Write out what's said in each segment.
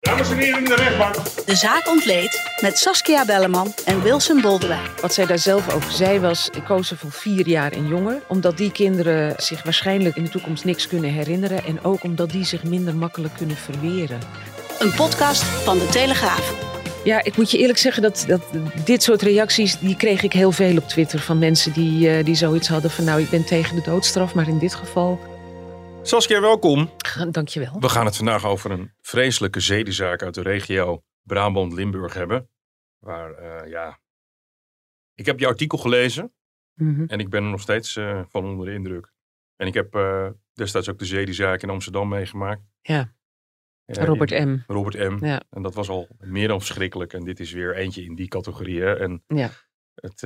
Dames en heren in de rechtbank. De zaak ontleed met Saskia Belleman en Wilson Boldewijn. Wat zij daar zelf over zei was, ik koos er voor vier jaar en jonger. Omdat die kinderen zich waarschijnlijk in de toekomst niks kunnen herinneren. En ook omdat die zich minder makkelijk kunnen verweren. Een podcast van De Telegraaf. Ja, ik moet je eerlijk zeggen dat, dat dit soort reacties, die kreeg ik heel veel op Twitter. Van mensen die, uh, die zoiets hadden van nou, ik ben tegen de doodstraf. Maar in dit geval Saskia, welkom. Dankjewel. We gaan het vandaag over een vreselijke zedenzaak uit de regio Brabant-Limburg hebben. Waar, uh, ja... Ik heb je artikel gelezen. Mm -hmm. En ik ben er nog steeds uh, van onder de indruk. En ik heb uh, destijds ook de zedenzaak in Amsterdam meegemaakt. Ja. Robert M. Robert M. Ja. En dat was al meer dan verschrikkelijk. En dit is weer eentje in die categorie. Hè? En ja. het,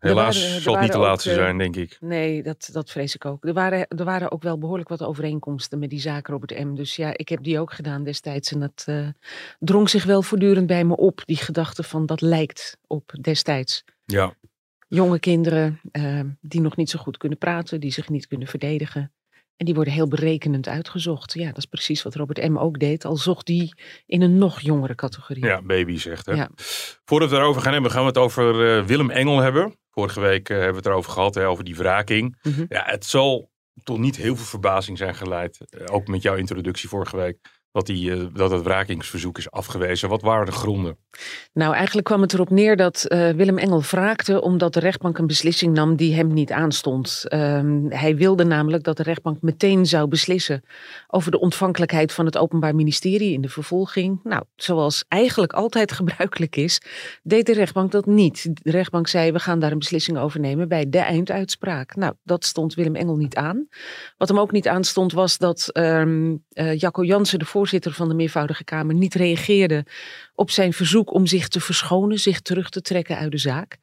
Helaas waren, zal het niet te laat zijn, denk ik. Nee, dat, dat vrees ik ook. Er waren, er waren ook wel behoorlijk wat overeenkomsten met die zaak Robert M. Dus ja, ik heb die ook gedaan destijds. En dat uh, drong zich wel voortdurend bij me op. Die gedachte van dat lijkt op destijds. Ja. Jonge kinderen uh, die nog niet zo goed kunnen praten, die zich niet kunnen verdedigen. En die worden heel berekenend uitgezocht. Ja, dat is precies wat Robert M. ook deed. Al zocht die in een nog jongere categorie. Ja, baby zegt hè. Ja. Voordat we daarover gaan hebben, gaan we het over uh, Willem Engel hebben. Vorige week uh, hebben we het erover gehad, hè, over die wraking. Mm -hmm. Ja, het zal tot niet heel veel verbazing zijn geleid. Uh, ook met jouw introductie vorige week. Dat, die, uh, dat het wrakingsverzoek is afgewezen. Wat waren de gronden? Nou, eigenlijk kwam het erop neer dat uh, Willem Engel wraakte omdat de rechtbank een beslissing nam die hem niet aanstond. Um, hij wilde namelijk dat de rechtbank meteen zou beslissen over de ontvankelijkheid van het Openbaar Ministerie in de vervolging. Nou, zoals eigenlijk altijd gebruikelijk is, deed de rechtbank dat niet. De rechtbank zei, we gaan daar een beslissing over nemen bij de einduitspraak. Nou, dat stond Willem Engel niet aan. Wat hem ook niet aanstond was dat um, uh, Jacco Jansen, de voorzitter van de meervoudige Kamer, niet reageerde op zijn verzoek om zich te verschonen, zich terug te trekken uit de zaak.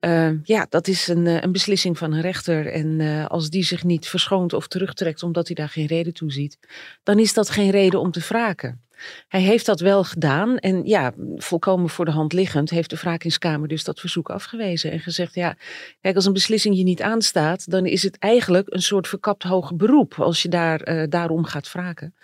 Uh, ja, dat is een, een, beslissing van een rechter. En uh, als die zich niet verschoont of terugtrekt omdat hij daar geen reden toe ziet, dan is dat geen reden om te wraken. Hij heeft dat wel gedaan en ja, volkomen voor de hand liggend heeft de wrakingskamer dus dat verzoek afgewezen en gezegd, ja, kijk, als een beslissing je niet aanstaat, dan is het eigenlijk een soort verkapt hoger beroep als je daar, daarom gaat wraken.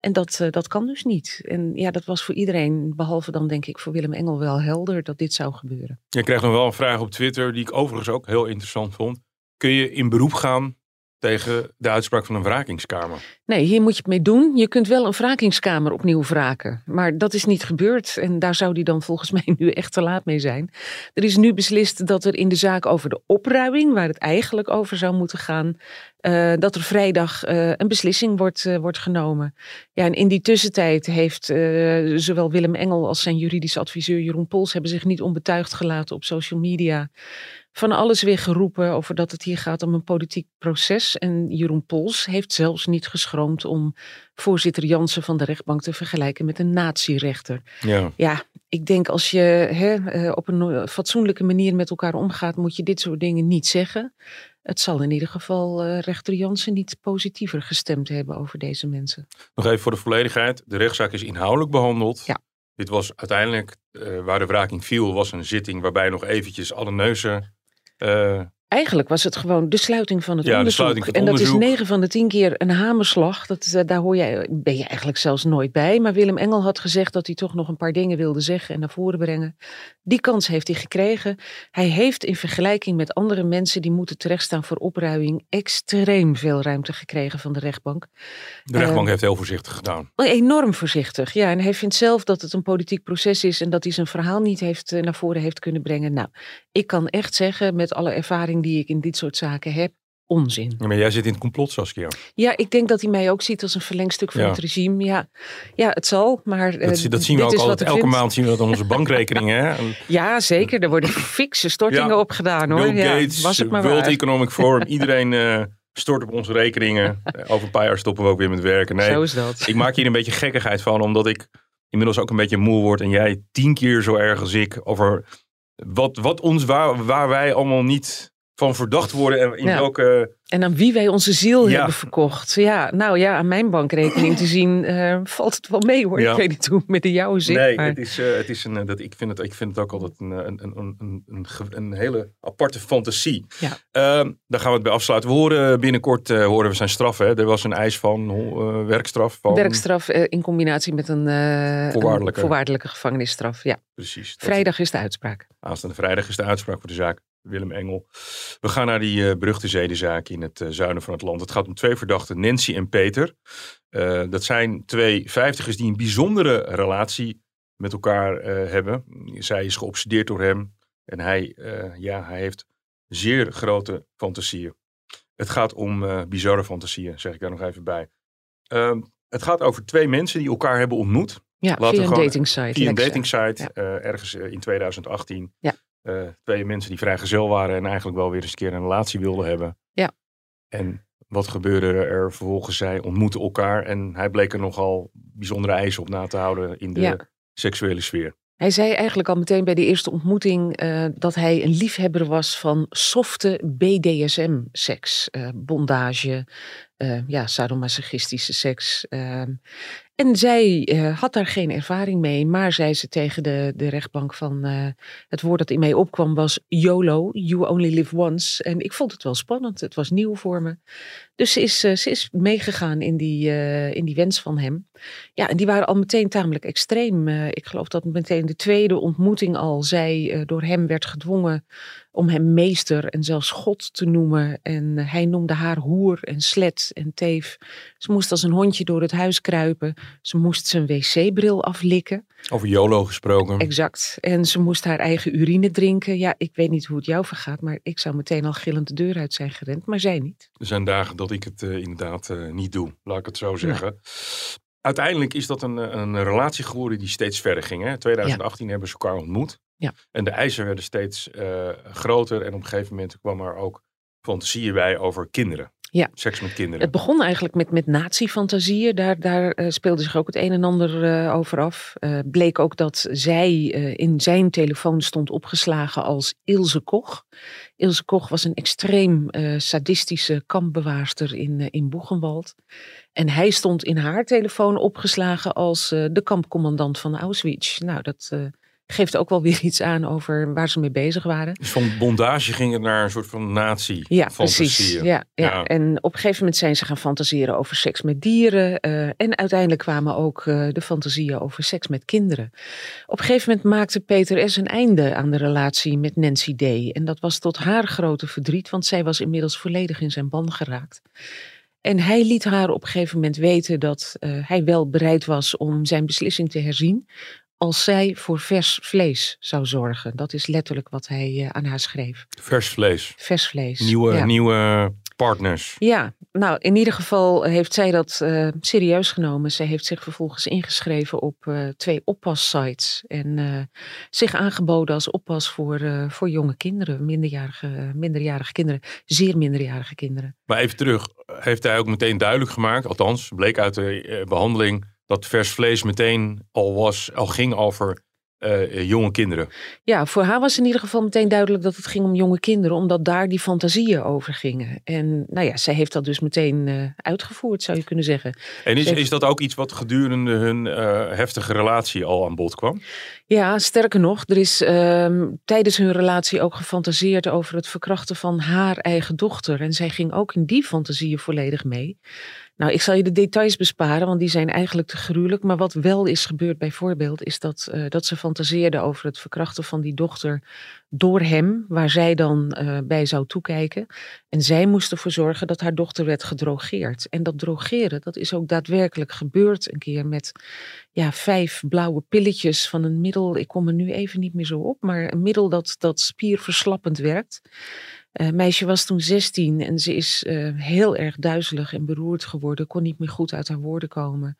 En dat, uh, dat kan dus niet. En ja, dat was voor iedereen, behalve dan denk ik voor Willem Engel wel helder dat dit zou gebeuren. Je krijgt nog wel een vraag op Twitter die ik overigens ook heel interessant vond. Kun je in beroep gaan tegen de uitspraak van een wrakingskamer? Nee, hier moet je het mee doen. Je kunt wel een wrakingskamer opnieuw wraken. Maar dat is niet gebeurd. En daar zou die dan volgens mij nu echt te laat mee zijn. Er is nu beslist dat er in de zaak over de opruiming, waar het eigenlijk over zou moeten gaan, uh, dat er vrijdag uh, een beslissing wordt, uh, wordt genomen. Ja, en in die tussentijd heeft zowel Willem Engel als zijn juridische adviseur Jeroen Pols hebben zich niet onbetuigd gelaten op social media van alles weer geroepen over dat het hier gaat om een politiek proces. En Jeroen Pols heeft zelfs niet geschroomd om voorzitter Jansen van de rechtbank te vergelijken met een natierechter. Ja. ja, ik denk als je hè, op een fatsoenlijke manier met elkaar omgaat, moet je dit soort dingen niet zeggen. Het zal in ieder geval uh, rechter Jansen niet positiever gestemd hebben over deze mensen. Nog even voor de volledigheid. De rechtszaak is inhoudelijk behandeld. Ja. Dit was uiteindelijk, uh, waar de wraking viel, was een zitting waarbij nog eventjes alle neuzen uh, Eigenlijk was het gewoon de sluiting van het ja, onderzoek. De sluiting van en het dat onderzoek. is 9 van de 10 keer een hamerslag. Dat, uh, daar hoor jij, ben je eigenlijk zelfs nooit bij. Maar Willem Engel had gezegd dat hij toch nog een paar dingen wilde zeggen en naar voren brengen. Die kans heeft hij gekregen. Hij heeft in vergelijking met andere mensen die moeten terechtstaan voor opruiming extreem veel ruimte gekregen van de rechtbank. De rechtbank uh, heeft heel voorzichtig gedaan. Enorm voorzichtig, ja. En hij vindt zelf dat het een politiek proces is en dat hij zijn verhaal niet heeft, uh, naar voren heeft kunnen brengen. Nou, ik kan echt zeggen met alle ervaring die ik in dit soort zaken heb, onzin. Ja, maar jij zit in het complot, Saskia. Ja, ik denk dat hij mij ook ziet als een verlengstuk van Ja. het regime. Ja, ja, het zal, maar... eh, Dat, dat zien we ook altijd. Elke maand zien we dat aan onze bankrekeningen. Hè? En Ja, zeker. Er worden fikse stortingen Ja. op gedaan, hoor. Bill ja, Gates, was het maar World waar. Economic Forum. Iedereen eh, stort op onze rekeningen. Eh, Over een paar jaar stoppen we ook weer met werken. Nee, Zo is dat. ik maak hier een beetje gekkigheid van, omdat ik inmiddels ook een beetje moe word. En jij tien keer zo erg als ik over wat, wat ons, waar, waar wij allemaal niet van verdacht worden en in welke... En aan wie wij onze ziel hebben verkocht. Ja, nou ja, aan mijn bankrekening te zien uh, valt het wel mee hoor. Ik weet niet hoe met de jouwe zit. Nee, het is, uh, het is een, dat, ik, vind het, ik vind het ook altijd een, een, een, een, een, een hele aparte fantasie. Ja. Uh, daar gaan we het bij afsluiten. We horen binnenkort horen we zijn straf. Hè. Er was een eis van werkstraf. Van... Werkstraf in combinatie met een, voorwaardelijke. voorwaardelijke gevangenisstraf. Ja. Precies. Vrijdag is de uitspraak. Aanstaande vrijdag is de uitspraak voor de zaak. Willem Engel. We gaan naar die uh, beruchte zedenzaak in het uh, zuiden van het land. Het gaat om twee verdachten, Nancy en Peter. Uh, dat zijn twee vijftigers die een bijzondere relatie met elkaar hebben. Zij is geobsedeerd door hem en hij, ja, hij heeft zeer grote fantasieën. Het gaat om bizarre fantasieën, zeg ik daar nog even bij. Ehm, het gaat over twee mensen die elkaar hebben ontmoet. Ja, via een dating site. Via een dating site, ergens in 2018. Ja. Uh, twee mensen die vrijgezel waren en eigenlijk wel weer eens een keer een relatie wilden hebben. Ja. En wat gebeurde er vervolgens? Zij ontmoeten elkaar en hij bleek er nogal bijzondere eisen op na te houden in de seksuele sfeer. Hij zei eigenlijk al meteen bij de eerste ontmoeting uh, dat hij een liefhebber was van softe BDSM-seks. Uh, eh, bondage, uh, ja, sadomasochistische seks. En zij uh, had daar geen ervaring mee, maar zei ze tegen de, de rechtbank van uh, het woord dat in mij opkwam was YOLO, you only live once. En ik vond het wel spannend, het was nieuw voor me. Dus ze is, uh, ze is meegegaan in die, in die wens van hem. Ja, en die waren al meteen tamelijk extreem. ik geloof dat meteen de tweede ontmoeting al zij door hem werd gedwongen om hem meester en zelfs God te noemen. En hij noemde haar hoer en slet en teef. Ze moest als een hondje door het huis kruipen. Ze moest zijn wc-bril aflikken. Over YOLO gesproken. Exact. En ze moest haar eigen urine drinken. Ja, ik weet niet hoe het jou vergaat, maar ik zou meteen al gillend de deur uit zijn gerend, maar zij niet. Er zijn dagen dat ik het uh, inderdaad uh, niet doe, laat ik het zo zeggen. Uiteindelijk is dat een, een relatie geworden die steeds verder ging. In 2018 hebben ze elkaar ontmoet. Ja. En de eisen werden steeds uh, groter. En op een gegeven moment kwam er ook fantasieën bij over kinderen. Ja. Seks met kinderen. Het begon eigenlijk met, met nazi-fantasieën. Daar, daar uh, speelde zich ook het een en ander uh, over af. Uh, bleek ook dat zij in zijn telefoon stond opgeslagen als Ilse Koch. Ilse Koch was een extreem sadistische kampbewaarster in, in Boegenwald. En hij stond in haar telefoon opgeslagen als de kampcommandant van Auschwitz. Nou, dat geeft ook wel weer iets aan over waar ze mee bezig waren. Dus van bondage ging het naar een soort van nazi Ja, precies. Ja, ja, En op een gegeven moment zijn ze gaan fantaseren over seks met dieren. Uh, en uiteindelijk kwamen ook uh, de fantasieën over seks met kinderen. Op een gegeven moment maakte Peter S. een einde aan de relatie met Nancy D. En dat was tot haar grote verdriet, want zij was inmiddels volledig in zijn ban geraakt. En hij liet haar op een gegeven moment weten dat uh, hij wel bereid was om zijn beslissing te herzien als zij voor vers vlees zou zorgen. Dat is letterlijk wat hij uh, aan haar schreef. Vers vlees. Vers vlees. Nieuwe, nieuwe partners. Ja, nou in ieder geval heeft zij dat uh, serieus genomen. Zij heeft zich vervolgens ingeschreven op uh, twee oppassites. En zich aangeboden als oppas voor, voor jonge kinderen, minderjarige, minderjarige kinderen, zeer minderjarige kinderen. Maar even terug, heeft hij ook meteen duidelijk gemaakt, althans bleek uit de behandeling dat vers vlees meteen al was, al ging over uh, jonge kinderen. Ja, voor haar was in ieder geval meteen duidelijk dat het ging om jonge kinderen, omdat daar die fantasieën over gingen. En nou ja, zij heeft dat dus meteen uh, uitgevoerd, zou je kunnen zeggen. En is, is dat ook iets wat gedurende hun uh, heftige relatie al aan bod kwam? Ja, sterker nog, er is uh, tijdens hun relatie ook gefantaseerd over het verkrachten van haar eigen dochter. En zij ging ook in die fantasieën volledig mee. Nou, ik zal je de details besparen, want die zijn eigenlijk te gruwelijk. Maar wat wel is gebeurd bijvoorbeeld, is dat, uh, dat ze fantaseerde over het verkrachten van die dochter door hem, waar zij dan uh, bij zou toekijken. En zij moest ervoor zorgen dat haar dochter werd gedrogeerd. En dat drogeren, dat is ook daadwerkelijk gebeurd een keer met ja, vijf blauwe pilletjes van een middel. Ik kom er nu even niet meer zo op, maar een middel dat, dat spierverslappend werkt. Uh, meisje was toen 16 en ze is uh, heel erg duizelig en beroerd geworden, kon niet meer goed uit haar woorden komen.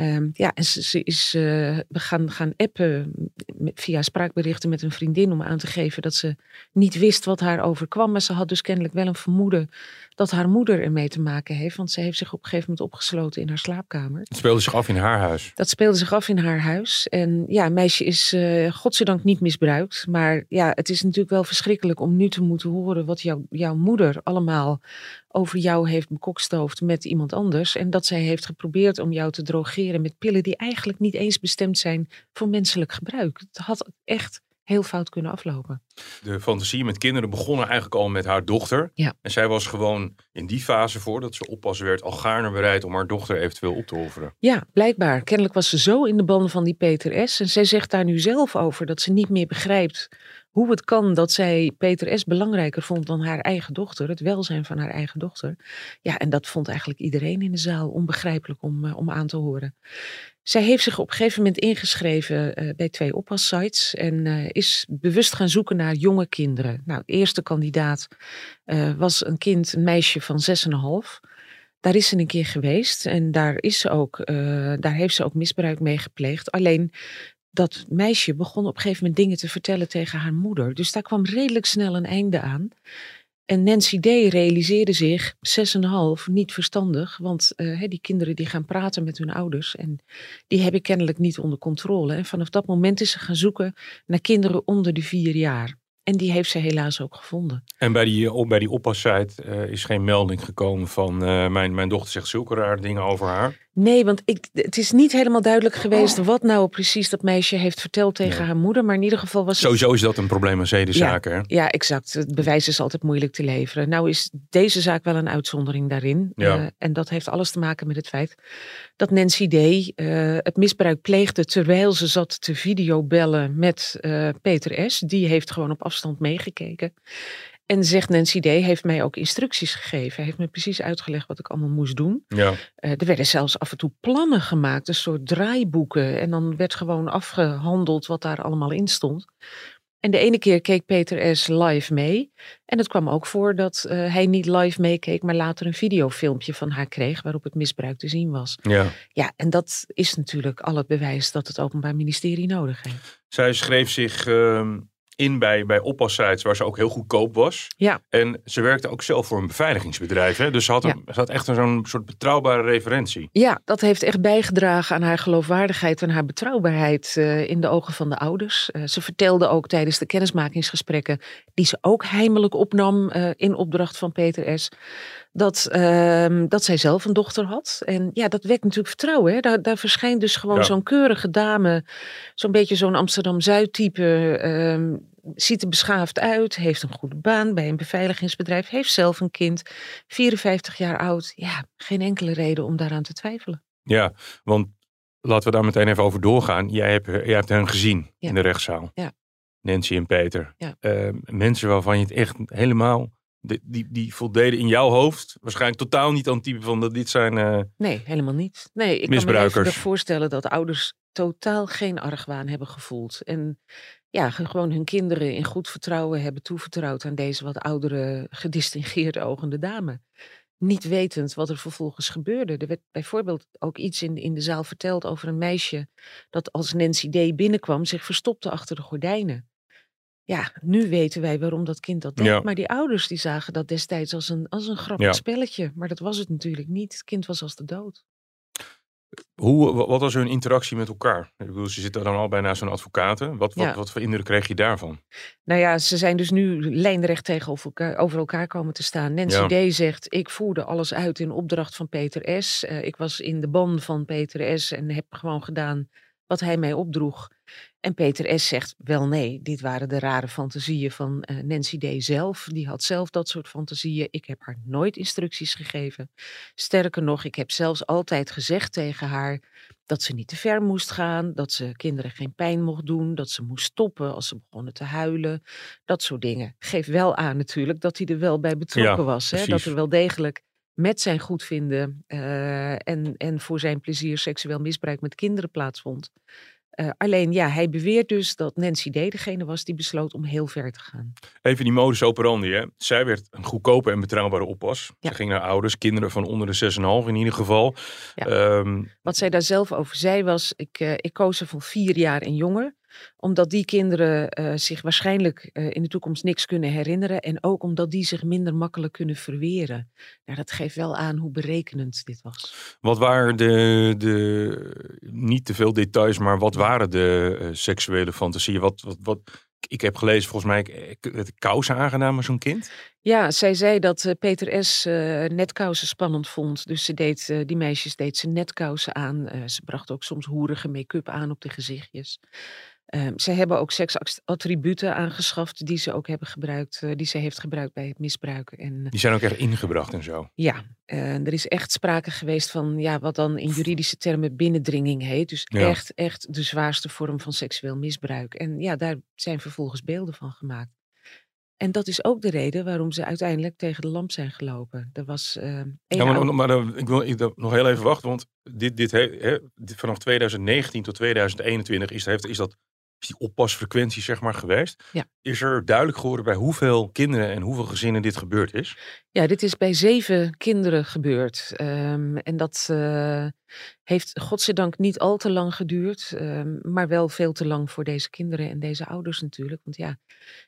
Um, ja, en ze, ze is, uh, we gaan, gaan appen met, via spraakberichten met een vriendin om aan te geven dat ze niet wist wat haar overkwam. Maar ze had dus kennelijk wel een vermoeden dat haar moeder ermee te maken heeft. Want ze heeft zich op een gegeven moment opgesloten in haar slaapkamer. Het speelde zich af in haar huis. Dat speelde zich af in haar huis. En ja, meisje is uh, godzijdank niet misbruikt. Maar ja, het is natuurlijk wel verschrikkelijk om nu te moeten horen wat jou, jouw moeder allemaal over jou heeft bekokstoofd met iemand anders. En dat zij heeft geprobeerd om jou te drogeren met pillen die eigenlijk niet eens bestemd zijn voor menselijk gebruik. Het had echt heel fout kunnen aflopen. De fantasie met kinderen begonnen eigenlijk al met haar dochter. Ja. En zij was gewoon in die fase voordat ze oppas werd al gaarne bereid om haar dochter eventueel op te offeren. Ja, blijkbaar. Kennelijk was ze zo in de banden van die Peter S. En zij zegt daar nu zelf over dat ze niet meer begrijpt hoe het kan dat zij Peter S. belangrijker vond dan haar eigen dochter, het welzijn van haar eigen dochter. Ja, en dat vond eigenlijk iedereen in de zaal onbegrijpelijk om, uh, om aan te horen. Zij heeft zich op een gegeven moment ingeschreven uh, bij twee oppassites en uh, is bewust gaan zoeken naar jonge kinderen. Nou, de eerste kandidaat was een kind, een meisje van 6,5. Daar is ze een keer geweest en daar, is ze ook, daar heeft ze ook misbruik mee gepleegd. Alleen dat meisje begon op een gegeven moment dingen te vertellen tegen haar moeder. Dus daar kwam redelijk snel een einde aan. En Nancy D. realiseerde zich, 6,5, niet verstandig. Want uh, die kinderen die gaan praten met hun ouders. En die heb ik kennelijk niet onder controle. En vanaf dat moment is ze gaan zoeken naar kinderen onder de vier jaar. En die heeft ze helaas ook gevonden. En bij die, op, bij die oppassite uh, is geen melding gekomen van uh, mijn, mijn dochter zegt zulke rare dingen over haar? Nee, want ik, het is niet helemaal duidelijk geweest wat nou precies dat meisje heeft verteld tegen haar moeder. Maar in ieder geval was het... Sowieso is dat een probleem aan zedenzaken. Ja, ja, exact. Het bewijs is altijd moeilijk te leveren. Nou is deze zaak wel een uitzondering daarin. Ja. Uh, en dat heeft alles te maken met het feit dat Nancy D. Uh, het misbruik pleegde terwijl ze zat te videobellen met uh, Peter S. Die heeft gewoon op afstand meegekeken. En zegt Nancy D. heeft mij ook instructies gegeven. Hij heeft me precies uitgelegd wat ik allemaal moest doen. Ja. Uh, er werden zelfs af en toe plannen gemaakt, een soort draaiboeken. En dan werd gewoon afgehandeld wat daar allemaal in stond. En de ene keer keek Peter S. live mee. En het kwam ook voor dat uh, hij niet live meekeek, maar later een videofilmpje van haar kreeg waarop het misbruik te zien was. Ja. Ja, en dat is natuurlijk al het bewijs dat het Openbaar Ministerie nodig heeft. Zij schreef zich uh, in bij, bij oppassites waar ze ook heel goedkoop was. Ja. En ze werkte ook zelf voor een beveiligingsbedrijf. Hè? Dus ze had, een, ja. ze had echt zo'n soort betrouwbare referentie. Ja, dat heeft echt bijgedragen aan haar geloofwaardigheid en haar betrouwbaarheid uh, in de ogen van de ouders. Uh, ze vertelde ook tijdens de kennismakingsgesprekken, die ze ook heimelijk opnam uh, in opdracht van Peter S., dat, uh, dat zij zelf een dochter had. En ja, dat wekt natuurlijk vertrouwen. Hè? Daar, daar verschijnt dus gewoon ja. zo'n keurige dame, zo'n beetje zo'n Amsterdam-Zuid-type. Uh, ziet er beschaafd uit, heeft een goede baan bij een beveiligingsbedrijf, heeft zelf een kind, 54 jaar oud. Ja, geen enkele reden om daaraan te twijfelen. Ja, want laten we daar meteen even over doorgaan. Jij hebt, jij hebt hen gezien ja. in de rechtszaal. Ja. Nancy en Peter. Ja. Uh, mensen waarvan je het echt helemaal die, die, die voldeden in jouw hoofd waarschijnlijk totaal niet aan het type van dat dit zijn uh, Nee, helemaal niet. Nee, ik misbruikers. kan me voorstellen dat ouders totaal geen argwaan hebben gevoeld. En ja, gewoon hun kinderen in goed vertrouwen hebben toevertrouwd aan deze wat oudere, gedistingeerde ogende dame. Niet wetend wat er vervolgens gebeurde. Er werd bijvoorbeeld ook iets in, in de zaal verteld over een meisje dat als Nancy D. binnenkwam zich verstopte achter de gordijnen. Ja, nu weten wij waarom dat kind dat deed. Ja. Maar die ouders die zagen dat destijds als een, als een grappig Ja. spelletje. Maar dat was het natuurlijk niet. Het kind was als de dood. Hoe, wa- wat was hun interactie met elkaar? Ik bedoel, ze zitten dan al bijna zo'n advocaten. Wat, wat, Ja. wat voor indruk kreeg je daarvan? Nou ja, ze zijn dus nu lijnrecht tegenover elkaar, over elkaar komen te staan. Nancy D. zegt, ik voerde alles uit in opdracht van Peter S. Eh, ik was in de ban van Peter S. en heb gewoon gedaan wat hij mij opdroeg. En Peter S. zegt, wel nee, dit waren de rare fantasieën van eh, Nancy D. zelf. Die had zelf dat soort fantasieën. Ik heb haar nooit instructies gegeven. Sterker nog, ik heb zelfs altijd gezegd tegen haar dat ze niet te ver moest gaan, dat ze kinderen geen pijn mocht doen, dat ze moest stoppen als ze begonnen te huilen, dat soort dingen. Geef wel aan natuurlijk dat hij er wel bij betrokken Ja, was. Hè? Dat er wel degelijk met zijn goedvinden eh, en, en voor zijn plezier seksueel misbruik met kinderen plaatsvond. Eh, alleen ja, hij beweert dus dat Nancy D. degene was die besloot om heel ver te gaan. Even die modus operandi. Hè. Zij werd een goedkope en betrouwbare oppas. Ja. Ze ging naar ouders, kinderen van onder de 6,5 in ieder geval. Ja. Ehm, Wat zij daar zelf over zei was, ik, eh, ik koos er van vier jaar en jonger. Omdat die kinderen uh, zich waarschijnlijk uh, in de toekomst niks kunnen herinneren. En ook omdat die zich minder makkelijk kunnen verweren. Nou, dat geeft wel aan hoe berekenend dit was. Wat waren de, de niet te veel details, maar wat waren de uh, seksuele fantasieën? Wat, wat, wat, ik heb gelezen volgens mij het kousen aangedaan zo'n kind. Ja, zij zei dat uh, Peter S. Uh, netkousen spannend vond. Dus ze deed, uh, die meisjes deed ze netkousen aan. ze bracht ook soms hoerige make-up aan op de gezichtjes. Um, ze hebben ook seksattributen aangeschaft die ze ook hebben gebruikt, uh, die ze heeft gebruikt bij het misbruiken. En, die zijn ook echt ingebracht en zo. Ja, uh, er is echt sprake geweest van ja, wat dan in juridische termen binnendringing heet. Dus ja. echt, echt de zwaarste vorm van seksueel misbruik. En ja, daar zijn vervolgens beelden van gemaakt. En dat is ook de reden waarom ze uiteindelijk tegen de lamp zijn gelopen. Er was. Uh, ja, maar, maar, maar ik wil ik nog heel even wachten, want dit, dit, he, dit, vanaf 2019 tot 2021 is, heeft, is dat is die oppasfrequentie zeg maar geweest. Ja. Is er duidelijk geworden bij hoeveel kinderen en hoeveel gezinnen dit gebeurd is? Ja, dit is bij zeven kinderen gebeurd. Um, en dat uh, heeft godzijdank niet al te lang geduurd. Um, maar wel veel te lang voor deze kinderen en deze ouders natuurlijk. Want ja,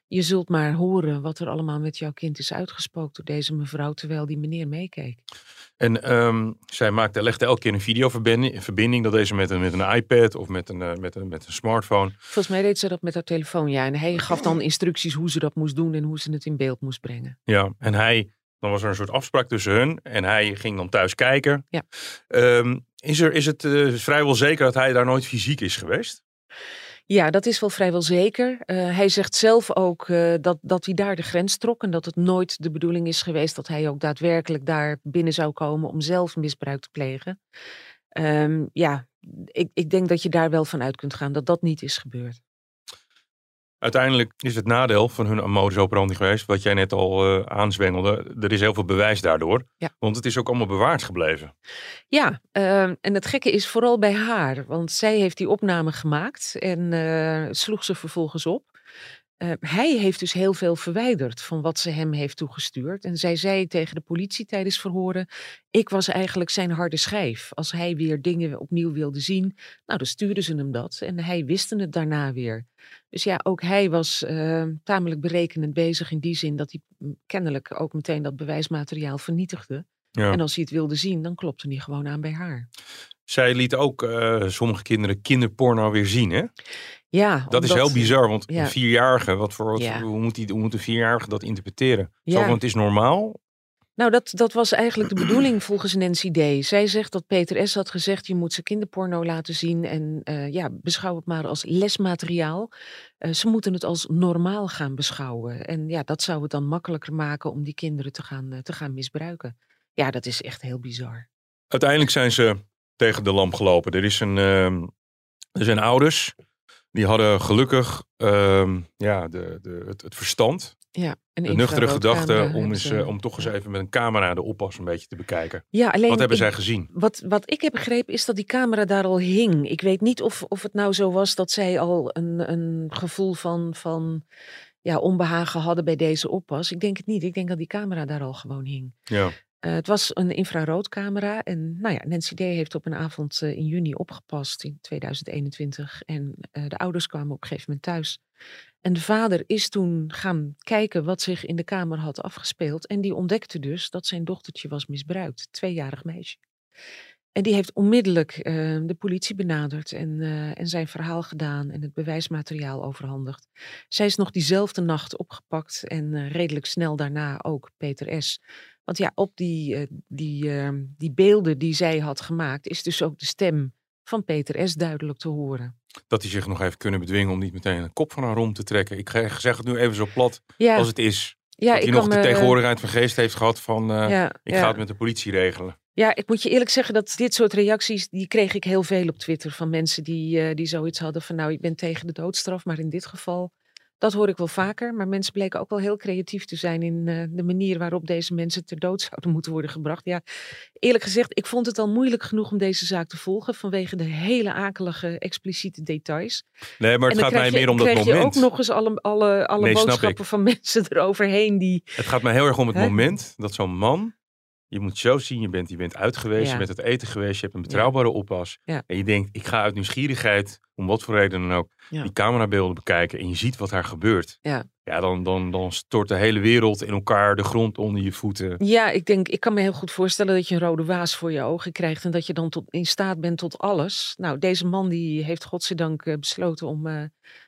je zult maar horen wat er allemaal met jouw kind is uitgespookt door deze mevrouw terwijl die meneer meekeek. En um, zij maakte, legde elke keer een videoverbinding, verbinding, dat deze met een, met een iPad of met een, uh, met, een, met een smartphone. Volgens mij deed ze dat met haar telefoon, ja. En hij gaf dan instructies hoe ze dat moest doen en hoe ze het in beeld moest brengen. Ja, en hij, dan was er een soort afspraak tussen hun en hij ging dan thuis kijken. Ja. Um, is, er, is het uh, vrijwel zeker dat hij daar nooit fysiek is geweest? Ja, dat is wel vrijwel zeker. Uh, hij zegt zelf ook uh, dat, dat hij daar de grens trok en dat het nooit de bedoeling is geweest dat hij ook daadwerkelijk daar binnen zou komen om zelf misbruik te plegen. Um, ja, ik, ik denk dat je daar wel van uit kunt gaan dat dat niet is gebeurd. Uiteindelijk is het nadeel van hun modus operandi geweest, wat jij net al uh, aanzwengelde. Er is heel veel bewijs daardoor. Ja. Want het is ook allemaal bewaard gebleven. Ja, uh, en het gekke is vooral bij haar. Want zij heeft die opname gemaakt en uh, sloeg ze vervolgens op. Uh, hij heeft dus heel veel verwijderd van wat ze hem heeft toegestuurd. En zij zei tegen de politie tijdens verhoren: Ik was eigenlijk zijn harde schijf. Als hij weer dingen opnieuw wilde zien, nou, dan stuurden ze hem dat. En hij wist het daarna weer. Dus ja, ook hij was uh, tamelijk berekenend bezig in die zin dat hij kennelijk ook meteen dat bewijsmateriaal vernietigde. Ja. En als hij het wilde zien, dan klopte hij gewoon aan bij haar. Zij liet ook uh, sommige kinderen kinderporno weer zien, hè? Ja, dat omdat, is heel bizar, want ja. een vierjarige, wat voor, Ja. hoe, moet die, hoe moet een vierjarige dat interpreteren? Zo, want het is normaal. Nou, dat, dat was eigenlijk de bedoeling volgens Nancy D. Zij zegt dat Peter S. had gezegd, je moet ze kinderporno laten zien en uh, ja, beschouw het maar als lesmateriaal. Uh, ze moeten het als normaal gaan beschouwen. En ja, dat zou het dan makkelijker maken om die kinderen te gaan, uh, te gaan misbruiken. Ja, dat is echt heel bizar. Uiteindelijk zijn ze tegen de lamp gelopen. Er, is een, uh, er zijn ouders, die hadden gelukkig uh, ja, de, de, het, het verstand. Ja, een de nuchtere gedachte om, eens, uh, om toch eens even met een camera de oppas een beetje te bekijken. Ja, alleen Wat hebben ik- zij gezien? Wat, wat ik heb begrepen is dat die camera daar al hing. Ik weet niet of, of het nou zo was dat zij al een, een gevoel van, van ja, onbehagen hadden bij deze oppas. Ik denk het niet. Ik denk dat die camera daar al gewoon hing. Ja. Eh, het was een infraroodcamera. En nou ja, Nancy D. heeft op een avond eh, in juni opgepast in 2021. En eh, de ouders kwamen op een gegeven moment thuis. En de vader is toen gaan kijken wat zich in de kamer had afgespeeld. En die ontdekte dus dat zijn dochtertje was misbruikt. Tweejarig meisje. En die heeft onmiddellijk de politie benaderd en, en zijn verhaal gedaan en het bewijsmateriaal overhandigd. Zij is nog diezelfde nacht opgepakt en redelijk snel daarna ook Peter S. Want ja, op die, eh, die, eh, die beelden die zij had gemaakt is dus ook de stem van Peter S. duidelijk te horen. Dat hij zich nog heeft kunnen bedwingen om niet meteen een kop van haar rond te trekken. Ik zeg het nu even zo plat Ja, als het is. ja dat hij nog de me- tegenwoordigheid van geest heeft gehad van eh, ja, ik ga het met de politie regelen. Ja, ik moet je eerlijk zeggen dat dit soort reacties, die kreeg ik heel veel op Twitter van mensen die, eh, die zoiets hadden van nou, ik ben tegen de doodstraf, maar in dit geval, dat hoor ik wel vaker. Maar mensen bleken ook wel heel creatief te zijn in eh, de manier waarop deze mensen ter dood zouden moeten worden gebracht. Ja, eerlijk gezegd, ik vond het al moeilijk genoeg om deze zaak te volgen vanwege de hele akelige, expliciete details. Nee, maar het dan gaat mij je, meer om dat krijg je moment. ook nog eens alle, alle, alle Nee, boodschappen van mensen eroverheen die... Het gaat mij heel erg om het Hè? moment dat zo'n man Je moet zo zien, je bent, je bent uit geweest, je bent het eten geweest, je hebt een betrouwbare oppas. En je denkt, ik ga uit nieuwsgierigheid, om wat voor reden dan ook, die camerabeelden bekijken. En je ziet wat daar gebeurt. Ja, ja dan, dan, dan stort de hele wereld in elkaar, de grond onder je voeten. Ja, ik denk, ik kan me heel goed voorstellen dat je een rode waas voor je ogen krijgt. En dat je dan tot, in staat bent tot alles. Nou, deze man die heeft godzijdank uh, besloten om, uh,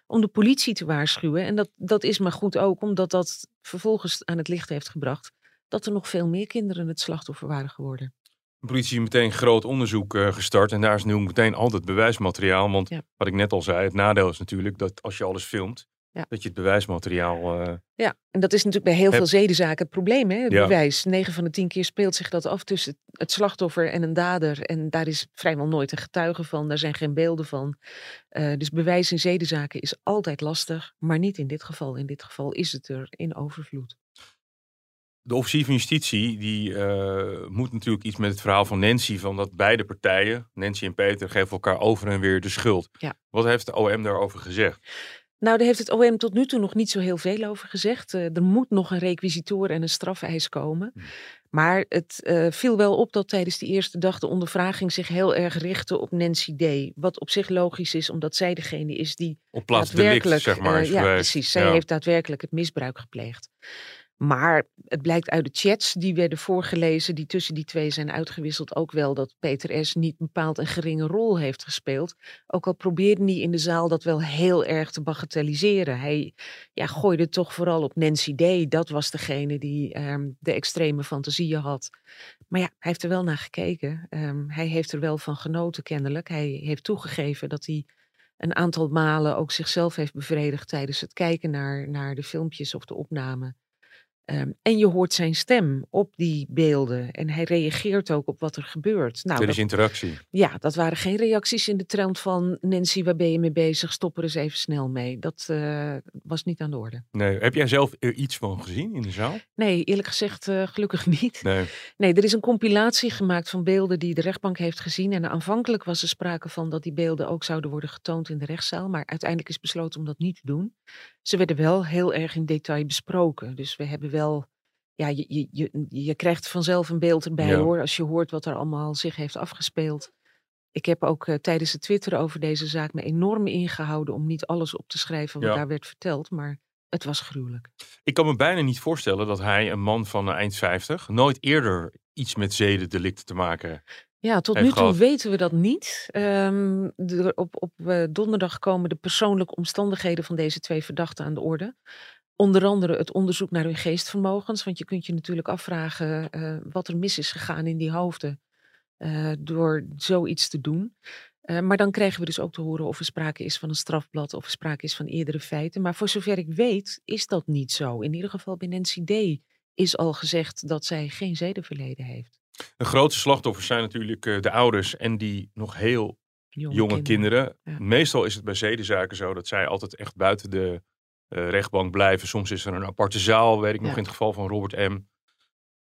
om de politie te waarschuwen. En dat, dat is maar goed ook, omdat dat vervolgens aan het licht heeft gebracht dat er nog veel meer kinderen het slachtoffer waren geworden. De politie heeft meteen groot onderzoek uh, gestart en daar is nu meteen altijd bewijsmateriaal. Want wat ik net al zei, het nadeel is natuurlijk dat als je alles filmt, dat je het bewijsmateriaal. Uh, ja, en dat is natuurlijk bij heel veel zedenzaken het probleem. Hè? Het bewijs. 9 van de 10 keer speelt zich dat af tussen het slachtoffer en een dader. En daar is vrijwel nooit een getuige van. Daar zijn geen beelden van. Uh, dus bewijs in zedenzaken is altijd lastig, maar niet in dit geval. In dit geval is het er in overvloed. De officier van justitie die uh, moet natuurlijk iets met het verhaal van Nancy, van dat beide partijen, Nancy en Peter, geven elkaar over en weer de schuld. Ja. Wat heeft de OM daarover gezegd? Nou, daar heeft het OM tot nu toe nog niet zo heel veel over gezegd. Uh, er moet nog een requisitor en een strafeis komen. Hm. Maar het uh, viel wel op dat tijdens die eerste dag de ondervraging zich heel erg richtte op Nancy D. Wat op zich logisch is, omdat zij degene is die op plaats delict, zeg maar, uh, ja, precies. Zij heeft daadwerkelijk het misbruik gepleegd. Maar het blijkt uit de chats die werden voorgelezen, die tussen die twee zijn uitgewisseld, ook wel dat Peter S. niet bepaald een geringe rol heeft gespeeld. Ook al probeerde hij in de zaal dat wel heel erg te bagatelliseren. Hij ja, gooide toch vooral op Nancy D. Dat was degene die um, de extreme fantasieën had. Maar ja, hij heeft er wel naar gekeken. Um, hij heeft er wel van genoten, kennelijk. Hij heeft toegegeven dat hij een aantal malen ook zichzelf heeft bevredigd tijdens het kijken naar, naar de filmpjes of de opnamen. Ehm, en je hoort zijn stem op die beelden. En hij reageert ook op wat er gebeurt. Nou, er is interactie. Ja, dat waren geen reacties in de trend van Nancy, waar ben je mee bezig? Stop er eens even snel mee. Dat uh, was niet aan de orde. Nee, heb jij zelf er iets van gezien in de zaal? Nee, eerlijk gezegd uh, gelukkig niet. Nee. nee, er is een compilatie gemaakt van beelden die de rechtbank heeft gezien. En aanvankelijk was er sprake van dat die beelden ook zouden worden getoond in de rechtszaal. Maar uiteindelijk is besloten om dat niet te doen. Ze werden wel heel erg in detail besproken. Dus we hebben wel, ja, je, je, je, je krijgt vanzelf een beeld erbij hoor, als je hoort wat er allemaal zich heeft afgespeeld. Ik heb ook uh, tijdens het twitteren over deze zaak me enorm ingehouden om niet alles op te schrijven wat daar werd verteld, maar het was gruwelijk. Ik kan me bijna niet voorstellen dat hij, een man van eind 50, nooit eerder iets met zedendelicten te maken ja, tot nu toe weten we dat niet. Um, op op uh, donderdag komen de persoonlijke omstandigheden van deze twee verdachten aan de orde. Onder andere het onderzoek naar hun geestvermogens. Want je kunt je natuurlijk afvragen uh, wat er mis is gegaan in die hoofden uh, door zoiets te doen. maar dan krijgen we dus ook te horen of er sprake is van een strafblad of er sprake is van eerdere feiten. Maar voor zover ik weet is dat niet zo. In ieder geval bij Nancy D. is al gezegd dat zij geen zedenverleden heeft. De grootste slachtoffers zijn natuurlijk de ouders en die nog heel jonge, kinderen. Meestal is het bij zedenzaken zo dat zij altijd echt buiten de rechtbank blijven. Soms is er een aparte zaal, weet ik nog in het geval van Robert M.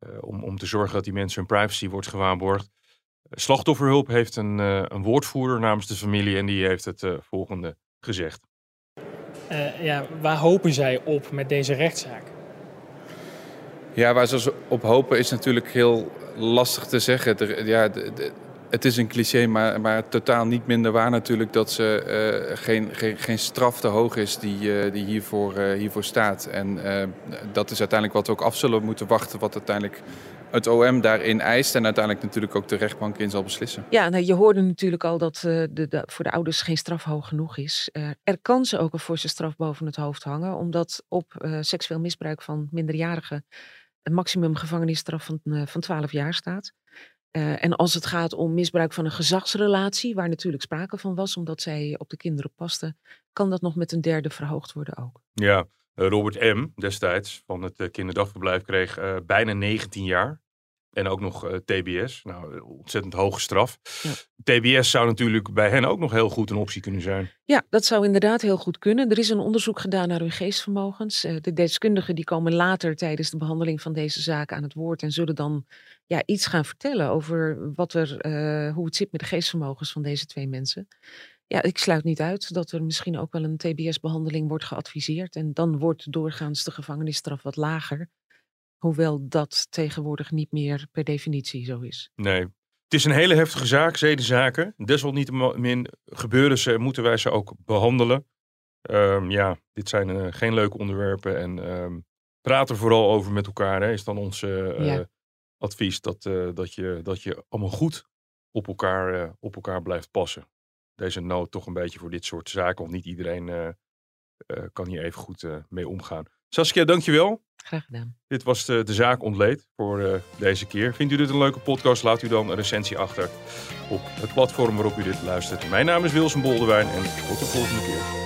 Uh, om, om te zorgen dat die mensen hun privacy wordt gewaarborgd. Slachtofferhulp heeft een, een woordvoerder namens de familie en die heeft het volgende gezegd. ja, waar hopen zij op met deze rechtszaak? Ja, waar ze op hopen is natuurlijk heel lastig te zeggen. ja, het is een cliché, maar, maar totaal niet minder waar natuurlijk dat ze, uh, geen, geen, geen straf te hoog is die, uh, die hiervoor, uh, hiervoor staat. En dat is uiteindelijk wat we ook af zullen moeten wachten, wat uiteindelijk het OM daarin eist en uiteindelijk natuurlijk ook de rechtbank in zal beslissen. Ja, nou, je hoorde natuurlijk al dat de, voor de ouders geen straf hoog genoeg is. er kan ze ook een forse straf boven het hoofd hangen, omdat op seksueel misbruik van minderjarigen een maximum gevangenisstraf van, van 12 jaar staat. Uh, en als het gaat om misbruik van een gezagsrelatie, waar natuurlijk sprake van was, omdat zij op de kinderen pasten, kan dat nog met een derde verhoogd worden ook. Ja, eh, Robert M. destijds van het kinderdagverblijf kreeg bijna 19 jaar. En ook nog uh, TBS. Nou, ontzettend hoge straf. Ja. TBS zou natuurlijk bij hen ook nog heel goed een optie kunnen zijn. Ja, dat zou inderdaad heel goed kunnen. Er is een onderzoek gedaan naar hun geestvermogens. Uh, de deskundigen die komen later tijdens de behandeling van deze zaak aan het woord. En zullen dan ja, iets gaan vertellen over wat er, uh, hoe het zit met de geestvermogens van deze twee mensen. Ja, ik sluit niet uit dat er misschien ook wel een TBS-behandeling wordt geadviseerd. En dan wordt doorgaans de gevangenisstraf wat lager. Hoewel dat tegenwoordig niet meer per definitie zo is. Nee. Het is een hele heftige zaak, zedenzaken. Desalniettemin gebeuren ze, moeten wij ze ook behandelen. Um, ja, dit zijn uh, geen leuke onderwerpen. En um, praat er vooral over met elkaar. Hè, is dan ons uh, ja. advies. Dat, dat, je, dat je allemaal goed op elkaar, op elkaar blijft passen. Deze nood toch een beetje voor dit soort zaken. Want niet iedereen kan hier even goed mee omgaan. Saskia, dankjewel. Graag gedaan. Dit was de, de zaak ontleed voor uh, deze keer. Vindt u dit een leuke podcast? Laat u dan een recensie achter op het platform waarop u dit luistert. Mijn naam is Wilson Boldewijn en tot de volgende keer.